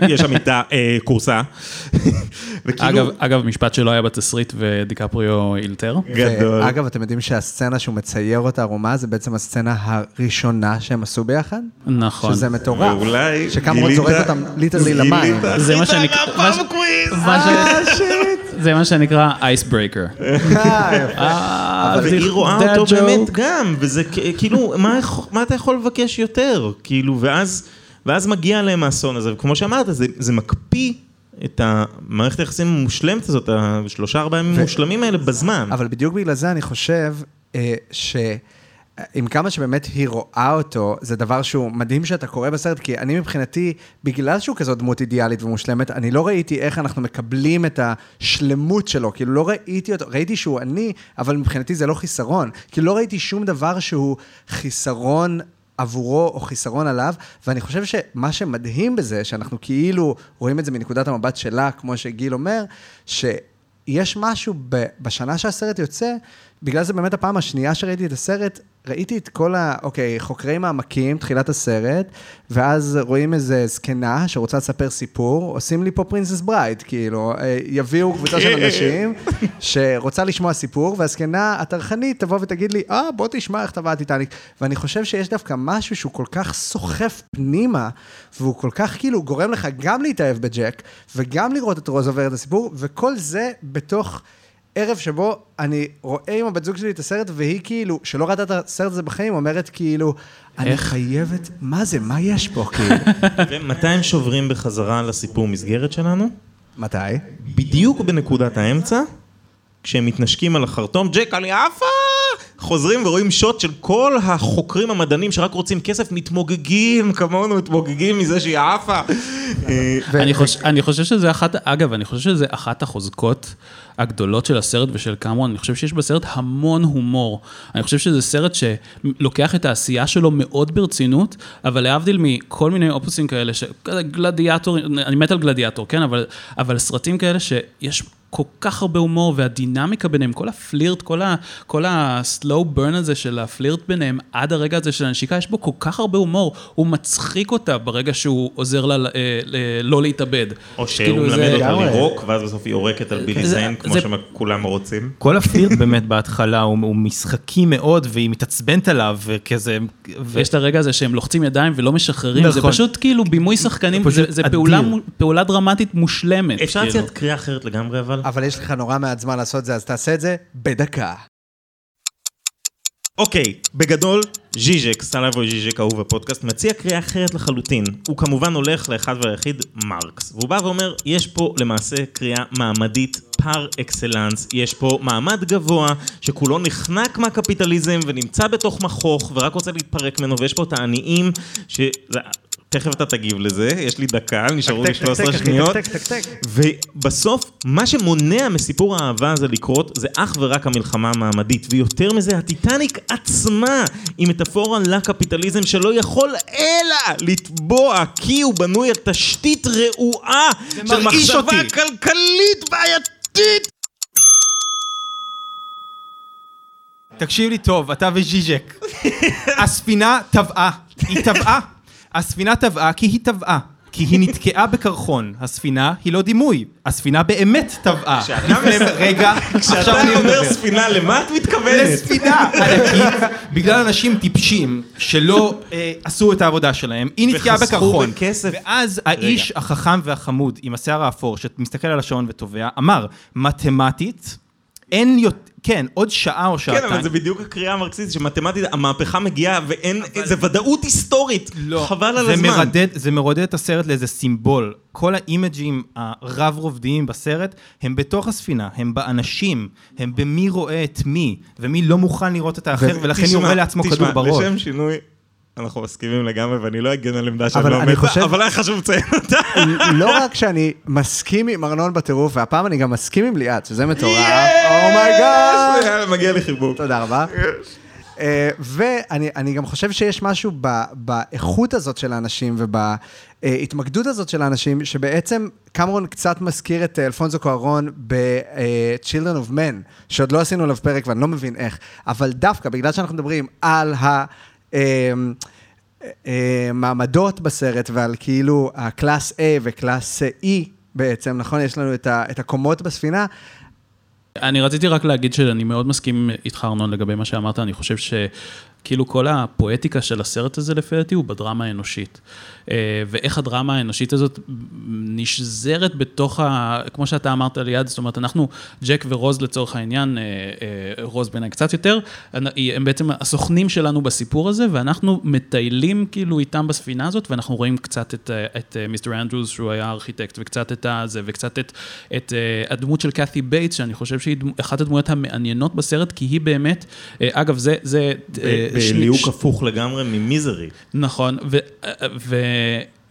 יש שם איתה אה, כורסה. וכאילו, אגב, אגב, משפט שלא היה בתסריט ודיקפריו אילתר. גדול. ואגב, אתם יודעים שהסצנה שהוא מצייר אותה ערומה, זה בעצם הסצנה הראשונה שהם עשו ביחד? נכון. שזה מטורף. ואולי שקמרון גילית- זורק אותם literally למים. זה מה שאני- טוב המהקוויז. ש- זה מה שנקרא ice breaker. אה, והיא רואה אותו באמת גם, וזה כאילו, מה אתה יכול לבקש יותר? כאילו, ואז ואז מגיע להם האסון הזה, וכמו שאמרת, זה- זה מקפיא את המערכת היחסים המושלמת הזאת, השלושה ארבעה ימים המושלמים האלה בזמן. אבל בדיוק בגלל זה אני חושב אה, ש... עם כמה שבאמת היא רואה אותו, זה דבר שהוא מדהים שאתה קורא בסרט, כי אני מבחינתי, בגלל שהוא כזאת דמות אידיאלית ומושלמת, אני לא ראיתי איך אנחנו מקבלים את השלמות שלו, כאילו לא ראיתי אותו, ראיתי שהוא אני, אבל מבחינתי זה לא חיסרון, כאילו לא ראיתי שום דבר שהוא חיסרון עבורו או חיסרון עליו, ואני חושב שמה שמדהים בזה, שאנחנו כאילו רואים את זה מנקודת המבט שלה, כמו שגיל אומר, שיש משהו ב- בשנה שהסרט יוצא, בגלל זה באמת הפעם השנייה שראיתי את הסרט, ראיתי את כל ה... אוקיי, חוקרי מעמקים, תחילת הסרט, ואז רואים איזה זקנה שרוצה לספר סיפור, עושים לי פה Princess Bride, כאילו, אה, יביאו קבוצה של אנשים שרוצה לשמוע סיפור, והזקנה הטרחנית תבוא ותגיד לי, אה, בוא תשמע איך טבע הטיטניק. ואני חושב שיש דווקא משהו שהוא כל כך סוחף פנימה, והוא כל כך כאילו גורם לך גם להתאהב בג'ק, וגם לראות את רוז עובר את הסיפור, וכל זה בתוך... ערב שבו אני רואה עם הבת זוג שלי את הסרט, והיא כאילו, שלא ראתה את הסרט הזה בחיים, אומרת כאילו, אני חייבת, מה זה, מה יש פה, כאילו? ומתי הם שוברים בחזרה לסיפור מסגרת שלנו? מתי? בדיוק בנקודת האמצע, כשהם מתנשקים על החרטום, ג'ק על יאפה! חוזרים ורואים שוט של כל החוקרים המדענים שרק רוצים כסף, מתמוגגים כמונו, מתמוגגים מזה שהיא עפה. אה, אני חוש- אני חושב שזה אחת, אגב, אני חושב שזה אחת החוזקות הגדולות של הסרט ושל קמרון, אני חושב שיש בסרט המון הומור. אני חושב שזה סרט שלוקח את העשייה שלו מאוד ברצינות, אבל להבדיל מכל מיני אופוסים כאלה, גלדיאטור, אני מת על גלדיאטור, כן? אבל סרטים כאלה שיש כל כך הרבה הומור, והדינמיקה ביניהם, כל הפלירט, כל, ה, כל הסלואו ברן הזה של הפלירט ביניהם, עד הרגע הזה של הנשיקה, יש בו כל כך הרבה הומור, הוא מצחיק אותה ברגע שהוא עוזר לה אה, ל- לא להתאבד. או שהוא כאילו מלמד זה- אותה לירוק, ואז בסוף היא יורקת על בילי זיין, כמו זה- שכולם רוצים. כל הפלירט באמת בהתחלה הוא, הוא משחקי מאוד, והיא מתעצבנת עליו, וכזה... ו... ויש את הרגע הזה שהם לוחצים ידיים ולא משחררים, זה נכון. פשוט כאילו בימוי שחקנים, זה, זה אדיר. פעולה, פעולה דרמטית מושלמת. אפשר כאילו. לצאת קריאה אחרת לגמרי, אבל... אבל יש לך נורא מעט זמן לעשות את זה, אז תעשה את זה בדקה. אוקיי, בגדול, ז'יז'ק, סלאבו ז'יז'ק אהוב הפודקאסט, מציע קריאה אחרת לחלוטין. הוא כמובן הולך לאחד והיחיד, מרקס. והוא בא ואומר, יש פה למעשה קריאה מעמדית פר אקסלנס, יש פה מעמד גבוה, שכולו נחנק מהקפיטליזם ונמצא בתוך מחוך ורק רוצה להתפרק ממנו, ויש פה את העניים, ש... תכף אתה תגיב לזה, יש לי דקה, נשארו לי טק, טק, 13 טק, אחי, שניות. ובסוף, מה שמונע מסיפור האהבה הזה לקרות, זה אך ורק המלחמה המעמדית. ויותר מזה, הטיטניק עצמה היא מטאפורה לקפיטליזם שלא יכול אלא לתבוע, כי הוא בנוי על תשתית רעועה של מחשבה. כלכלית בעייתית. תקשיב לי טוב, אתה וז'יז'ק. הספינה טבעה. היא טבעה. הספינה טבעה כי היא טבעה. כי היא נתקעה בקרחון. הספינה היא לא דימוי. הספינה באמת טבעה. לפני רגע, עכשיו כשאתה אני אומר מדבר. ספינה, למה את מתכוונת? לספינה ענקית, בגלל אנשים טיפשים שלא אה, עשו את העבודה שלהם, היא נתקעה בקרחון. ואז האיש החכם והחמוד עם השיער האפור, שמסתכל על השעון ותובע, אמר, מתמטית, אין יותר, כן, עוד שעה או כן, שעתיים. אבל זה בדיוק הקריאה המרקסיסטית, שמתמטית, המהפכה מגיעה ואין, זה ודאות היסטורית. לא, חבל על זה הזמן. מרדד, זה מרודד את הסרט לאיזה סימבול. כל האימג'ים הרב-רובדיים בסרט, הם בתוך הספינה, הם באנשים, הם במי רואה את מי, ומי לא מוכן לראות את האחר, ולכן תשמע, יורה לעצמו כדור תשמע, בראש. לשם שינוי, אנחנו מסכימים לגמרי, ואני לא אגן על עמדה שאני לא עומד בה, חושב- אבל היה חשוב לציין אותה. לא רק שאני מסכים עם ארנון בטירוף, והפעם אני גם מסכים עם ליאת, שזה מטורף. Oh my god! יאללה, מגיע לי חיבוק. תודה רבה. אה, ואני אני גם חושב שיש משהו באיכות הזאת של האנשים ובהתמקדות הזאת של האנשים, שבעצם קמרון קצת מזכיר את אה, אלפונזו קוארון ב-Children of Men, שעוד לא עשינו עליו פרק ואני לא מבין איך, אבל דווקא בגלל שאנחנו מדברים על ה... אה, אה, מעמדות בסרט ועל כאילו ה-class A ו-class E בעצם, נכון? יש לנו את, את הקומות בספינה. אני רציתי רק להגיד שאני מאוד מסכים איתך, ארנון, לגבי מה שאמרת, אני חושב שכאילו כל הפואטיקה של הסרט הזה, לפי דעתי, הוא בדרמה האנושית. אה, ואיך הדרמה האנושית הזאת נשזרת בתוך ה... כמו שאתה אמרת ליאת, זאת אומרת, אנחנו, ג'ק ורוז לצורך העניין, אה, אה, רוז בעיניי קצת יותר, הם בעצם הסוכנים שלנו בסיפור הזה, ואנחנו מטיילים כאילו איתם בספינה הזאת, ואנחנו רואים קצת את, את Mister אנדרוס, שהוא היה ארכיטקט, וקצת את הזה, וקצת את, את הדמות של קאתי בייטס, שאני חושב שהיא אחת הדמויות המעניינות בסרט, כי היא באמת, אגב, זה... זה בליהוק הפוך לגמרי ממיזרי. נכון, ו-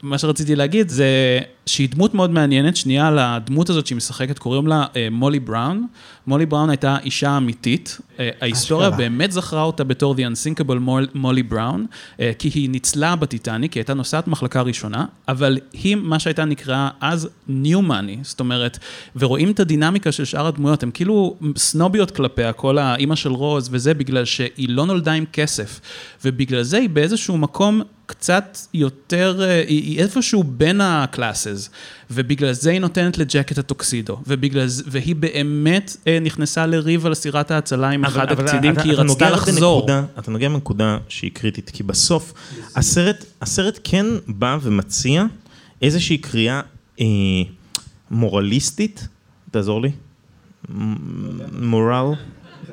ומה שרציתי להגיד זה שהיא דמות מאוד מעניינת, שנייה על הדמות הזאת שהיא משחקת, קוראים לה אה, מולי בראון. מולי בראון הייתה אישה אמיתית, אה, ההיסטוריה אשכרה. באמת זכרה אותה בתור The Unsinkable מול- מולי בראון, אה, כי היא ניצלה בטיטניק, היא הייתה נוסעת מחלקה ראשונה, אבל היא מה שהייתה נקראה אז New Money, זאת אומרת, ורואים את הדינמיקה של שאר הדמויות, הן כאילו סנוביות כלפיה, כל האימא של רוז וזה, בגלל שהיא לא נולדה עם כסף, ובגלל זה היא באיזשהו מקום קצת יותר, אה, היא, היא איפשהו בין ה-classes, ובגלל זה היא נותנת לג'ק את הטוקסידו, ובגלל זה, והיא באמת אה, נכנסה לריב על סירת ההצלה עם אחד הקצינים, כי היא רצתה לחזור. בנקודה, אתה נוגע בנקודה שהיא קריטית, כי בסוף הסרט, הסרט כן בא ומציע איזושהי קריאה אה, מורליסטית, תעזור לי, מורל,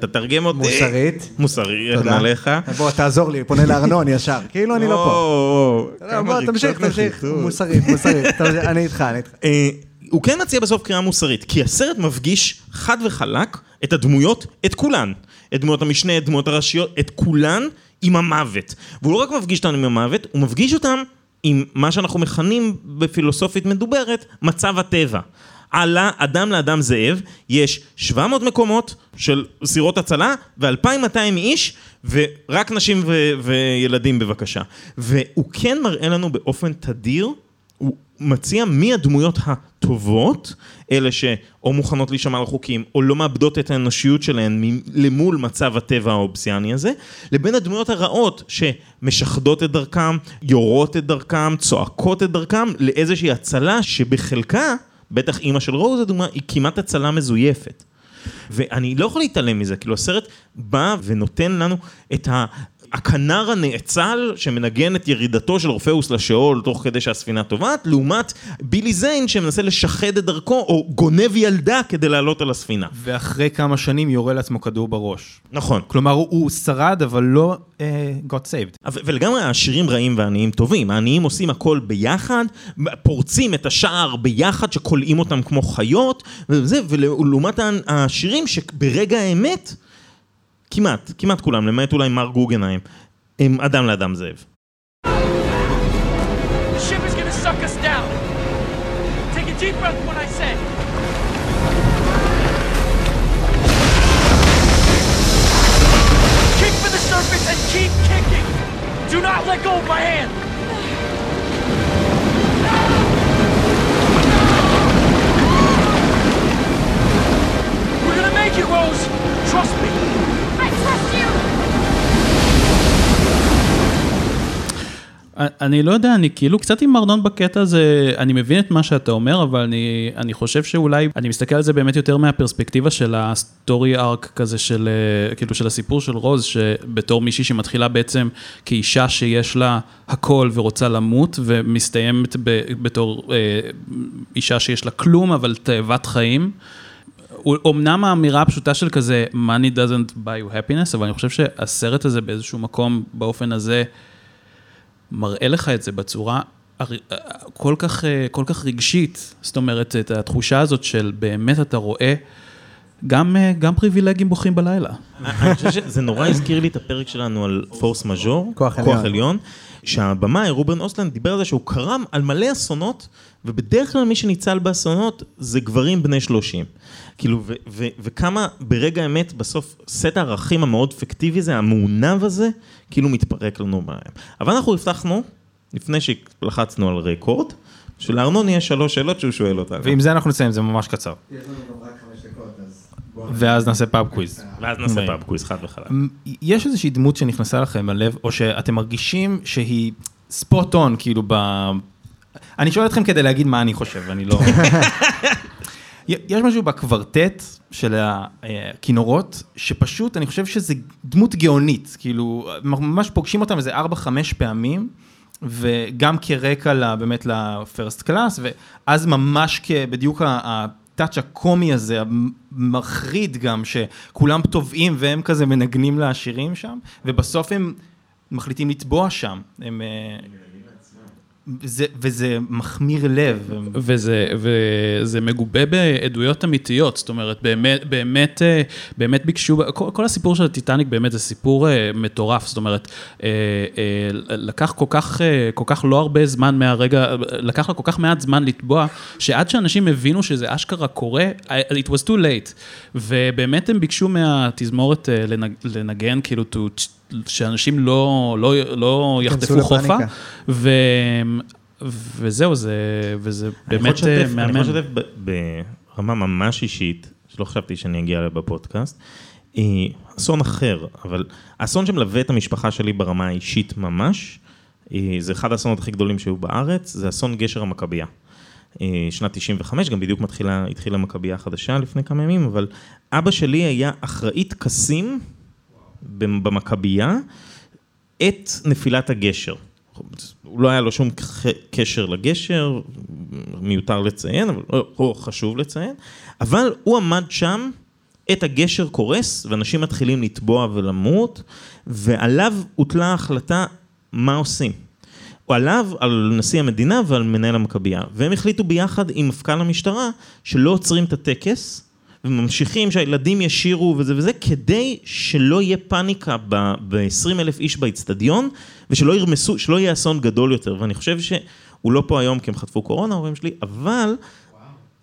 תתרגם אותי. מוסרית. מוסרי, תודה. עליך. בוא, תעזור לי, פונה לארנון ישר, כאילו אני לא פה. רגשות תמשיך, תמשיך. מוסרית, מוסרית, אני איתך, אני איתך. אה, הוא כן מציע בסוף קריאה מוסרית, כי הסרט מפגיש חד וחלק את הדמויות, את כולן. את דמויות המשנה, את דמויות הראשיות, את כולן עם המוות. והוא לא רק מפגיש אותם עם המוות, הוא מפגיש אותם עם מה שאנחנו מכנים בפילוסופית מדוברת, מצב הטבע. עלה אדם לאדם זאב, יש 700 מקומות של סירות הצלה ו-2,200 איש, ורק נשים ו- וילדים בבקשה. והוא כן מראה לנו באופן תדיר הוא מציע מי הדמויות הטובות, אלה שאו מוכנות להישמע לחוקים, או לא מאבדות את האנושיות שלהן מ- למול מצב הטבע האובסיאני הזה, לבין הדמויות הרעות שמשחדות את דרכם, יורות את דרכם, צועקות את דרכם, לאיזושהי הצלה שבחלקה, בטח אימא של רוז לדוגמה, היא כמעט הצלה מזויפת. ואני לא יכול להתעלם מזה, כאילו הסרט בא ונותן לנו את ה... הכנר הנאצל שמנגן את ירידתו של אורפאוס לשאול תוך כדי שהספינה טובעת, לעומת בילי זיין שמנסה לשחד את דרכו או גונב ילדה כדי לעלות על הספינה. ואחרי כמה שנים יורה לעצמו כדור בראש. נכון. כלומר, הוא, שרד, אבל לא uh, got saved. ולגמרי העשירים רעים והעניים טובים, העניים עושים הכל ביחד, פורצים את השער ביחד שכולאים אותם כמו חיות, וזה, ולעומת העשירים שברגע האמת, כמעט, כמעט כולם, למעט אולי מר גוגנהיים, הם אדם לאדם זאב. The ship is gonna suck us down. Take a deep breath when I say. Kick for the surface and keep kicking. Do not let go of my hand. We're gonna make it, Rose. Trust me. אני לא יודע, אני כאילו קצת עם ארנון בקטע הזה, אני מבין את מה שאתה אומר, אבל אני, אני חושב שאולי, אני מסתכל על זה באמת יותר מהפרספקטיבה של ה-story arc כזה של, אה, כאילו של הסיפור של רוז, שבתור מישהי שמתחילה בעצם כאישה שיש לה הכל ורוצה למות, ומסתיימת ב, בתור אה, אישה שיש לה כלום, אבל תאבת חיים. אמנם האמירה הפשוטה של כזה, money doesn't buy you happiness, אבל אני חושב שהסרט הזה באיזשהו מקום, באופן הזה, מראה לך את זה בצורה כל כך, אה, כל כך רגשית, זאת אומרת, את התחושה הזאת של באמת אתה רואה גם, אה, גם פריבילגים בוכים בלילה. אני חושב שזה נורא הזכיר לי את הפרק שלנו על פורס מז'ור, כוח עליון. עליון, שהבמאי רובן אוסלנד דיבר על זה שהוא קרא על מלא אסונות, ובדרך כלל מי שניצל באסונות זה גברים בני 30. כאילו, ו- ו- וכמה ברגע האמת בסוף סט הערכים המאוד פיקטיבי הזה, המעונב הזה, כאילו מתפרק לנו בהם. אבל אנחנו הבטחנו, לפני שלחצנו על record, שלארנון יש שלוש שאלות שהוא שואל אותנו. ועם זה אנחנו נסיים, זה ממש קצר. ואז נעשה pub quiz. ואז נעשה pub quiz, חד וחלק. יש איזושהי דמות שנכנסה לכם ללב, או שאתם מרגישים שהיא ספוט און, כאילו ב... אני שואל אתכם כדי להגיד מה אני חושב, אני לא... יש משהו בקוורטט של הכינורות, שפשוט, אני חושב שזה דמות גאונית, כאילו, ממש פוגשים אותם איזה 4-5 פעמים, וגם כרקע ל- באמת לפרסט קלאס, ואז ממש בדיוק הטאצ' הקומי הזה, המחריד גם, שכולם טובעים והם כזה מנגנים לעשירים שם, ובסוף הם מחליטים לטבוע שם. הם... וזה, וזה מחמיר לב. וזה, וזה מגובה בעדויות אמיתיות, זאת אומרת, באמת, באמת, אה, באמת ביקשו, כל, כל הסיפור של הטיטניק באמת זה סיפור אה, מטורף, זאת אומרת, אה, לקח כל כך, כל כך לא הרבה זמן מהרגע, לקח לה כל כך מעט זמן לטבוע, שעד שאנשים הבינו שזה אשכרה קורה, it was too late. ובאמת הם ביקשו מהתזמורת לנג, לנגן, כאילו, to, שאנשים לא, לא, לא יחטפו חופה. ו... וזהו, זה, וזה באמת לשתף- אה, אני. יכול לשתף ב- ברמה ממש אישית, שלא חשבתי שאני אגיע אליה בפודקאסט, אה, אסון אחר, אבל האסון שמלווה את המשפחה שלי ברמה האישית ממש, אה, זה אחד האסונות הכי גדולים שהיו בארץ, זה אסון גשר המכבייה. אה, שנת 95, גם בדיוק מתחילה, התחילה מכבייה חדשה לפני כמה ימים, אבל אבא שלי היה אחראי טקסים במכבייה את נפילת הגשר. לא היה לו שום קשר לגשר, מיותר לציין, אבל לא, או חשוב לציין, אבל הוא עמד שם, את הגשר קורס, ואנשים מתחילים לטבוע ולמות, ועליו הוטלה ההחלטה מה עושים. עליו, על נשיא המדינה ועל מנהל המכבייה. והם החליטו ביחד עם מפכ"ל המשטרה שלא עוצרים את הטקס, וממשיכים שהילדים ישירו וזה וזה, כדי שלא יהיה פאניקה ב-20 אלף איש באיצטדיון, ושלא ירמסו, שלא יהיה אסון גדול יותר. ואני חושב שהוא לא פה היום כי הם חטפו קורונה, ההורים שלי, אבל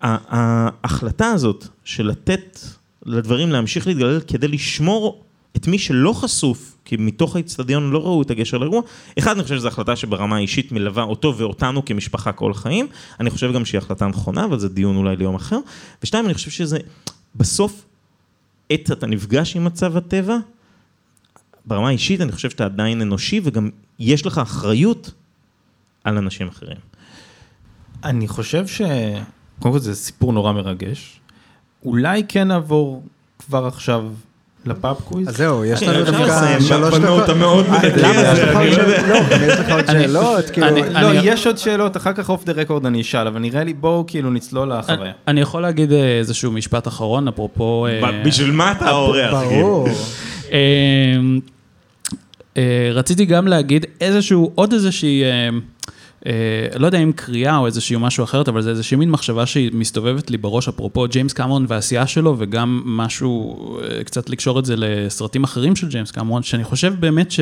ההחלטה הזאת של לתת לדברים להמשיך להתגלל כדי לשמור את מי שלא חשוף, כי מתוך האיצטדיון לא ראו את הגשר לאירוע. אחד, אני חושב שזו החלטה שברמה האישית מלווה אותו ואותנו כמשפחה כל החיים. אני חושב גם שהיא החלטה נכונה, אבל זה דיון אולי ליום אחר. ושתיים, אני חושב שזה, בסוף, עת אתה נפגש עם מצב הטבע, ברמה האישית אני חושב שאתה עדיין אנושי, וגם יש לך אחריות על אנשים אחרים. אני חושב ש... קודם כל זה סיפור נורא מרגש. אולי כן נעבור כבר עכשיו ל pub quiz? אז זהו, יש כן, לנו דווקא שלוש דקות. אה, מדכא למה יש הזה, לך אני עוד לא יודע. לא, יש לך עוד שאלות? כאילו... לא, אני- יש עוד שאלות, אחר כך off the record אני אשאל, אבל נראה לי בואו כאילו נצלול לחוויה. אני יכול להגיד אה, איזשהו משפט אחרון, אפרופו... אה, בשביל מה אתה האורח? ברור. אה, רציתי גם להגיד איזשהו, עוד איזושהי, לא יודע אם קריאה או איזשהו משהו אחרת, אבל זה איזושהי מין מחשבה שהיא מסתובבת לי בראש, אפרופו ג'יימס קמרון והעשייה שלו, וגם משהו, אה, קצת לקשור את זה לסרטים אחרים של ג'יימס קמרון, שאני חושב באמת ש...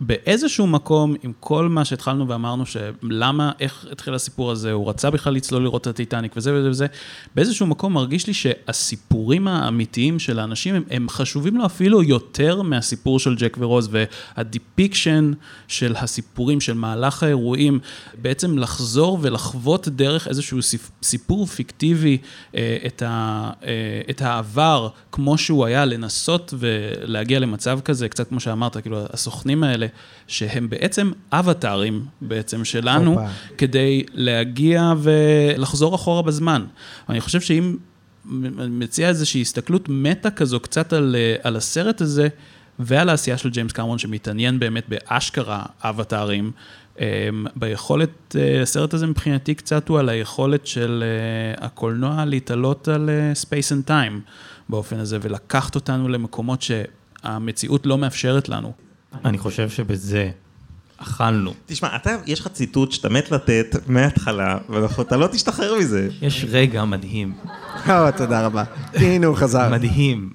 באיזשהו מקום, עם כל מה שהתחלנו ואמרנו שלמה, איך התחיל הסיפור הזה, הוא רצה בכלל לצלול לראות את הטיטניק וזה וזה וזה, באיזשהו מקום מרגיש לי שהסיפורים האמיתיים של האנשים הם, הם חשובים לו אפילו יותר מהסיפור של ג'ק ורוז, וה depiction של הסיפורים, של מהלך האירועים, בעצם לחזור ולחוות דרך איזשהו סיפ- סיפור פיקטיבי אה, את, ה, אה, את העבר כמו שהוא היה, לנסות ולהגיע למצב כזה, קצת כמו שאמרת, כאילו הסוכנים האלה, שהם בעצם אבטארים בעצם שלנו, הופה. כדי להגיע ולחזור אחורה בזמן. אני חושב שאם מציע איזושהי הסתכלות meta כזו קצת על, אה, על הסרט הזה, ועל העשייה של ג'יימס קמרון, שמתעניין באמת באשכרה אבטארים, אה, ביכולת, אה, הסרט הזה מבחינתי קצת הוא על היכולת של אה, הקולנוע להתעלות על space and time באופן הזה, ולקחת אותנו למקומות שהמציאות לא מאפשרת לנו. אני חושב שבזה אכלנו. תשמע, אתה, יש לך ציטוט שאתה מת לתת מההתחלה, ואתה לא תשתחרר מזה. יש רגע מדהים, או, תודה רבה. הנה הוא חזר. מדהים,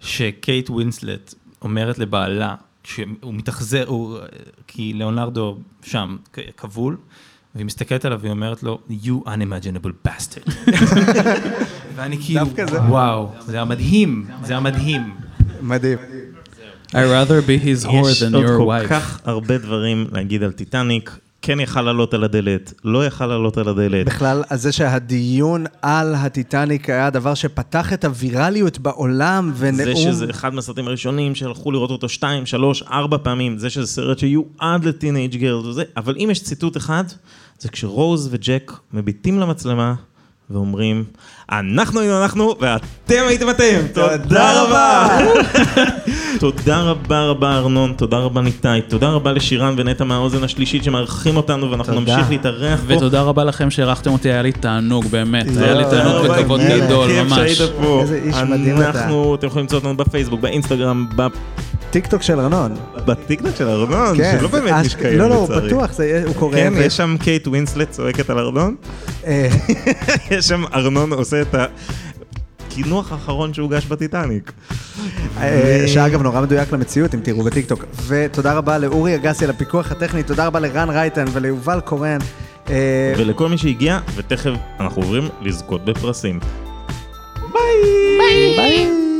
שקייט ווינסלט אומרת לבעלה, כשהוא מתאכזר, הוא- כי ליאונרדו שם כבול, והיא מסתכלת עליו והיא אומרת לו, you unimaginable bastard. ואני כאילו, וואו, זה היה מדהים, זה היה מדהים. מדהים. I rather be his whore יש than עוד your כל wife. כך הרבה דברים להגיד על טיטניק, כן יכל לעלות על הדלת, לא יכל לעלות על הדלת. בכלל, על זה שהדיון על הטיטניק היה הדבר שפתח את הווירליות בעולם, ונאום... זה שזה אחד מהסרטים הראשונים שהלכו לראות אותו שתיים, שלוש, ארבע פעמים, זה שזה סרט שיועד לטינג' גרלס וזה, אבל אם יש ציטוט אחד, זה כשרוז וג'ק מביטים למצלמה ואומרים, אנחנו היינו אנחנו ואתם הייתם אתם, תודה רבה. תודה רבה רבה ארנון, תודה רבה ניתאי, תודה רבה לשירן ונטע מהאוזן השלישית שמארחים אותנו ואנחנו. נמשיך להתארח פה. ותודה רבה לכם שאירחתם אותי, היה לי תענוג, באמת. לא, היה לי תענוג רבה, וכבוד גדול, ממש. איזה איש מדהים אתה. אנחנו, אתם יכולים למצוא אותנו בפייסבוק, באינסטגרם, טיק טוק של ארנון. בטיקטוק של ארנון, כן. שלא באמת אש- מתקיים לא, לא, הוא לצערי. בטוח, זה- הוא קורא. כן, ו- יש שם קייט ווינסלט צועקת על ארנון, אה, יש שם ארנון עושה את הקינוח האחרון שהוגש בטיטניק. אה, שאגב נורא מדויק למציאות, אם תראו בטיקטוק. ותודה רבה לאורי אגסי על הפיקוח הטכני, תודה רבה לרן רייטן וליובל קורן. אה, ולכל מי שהגיע, ותכף אנחנו עוברים לזכות בפרסים. ביי.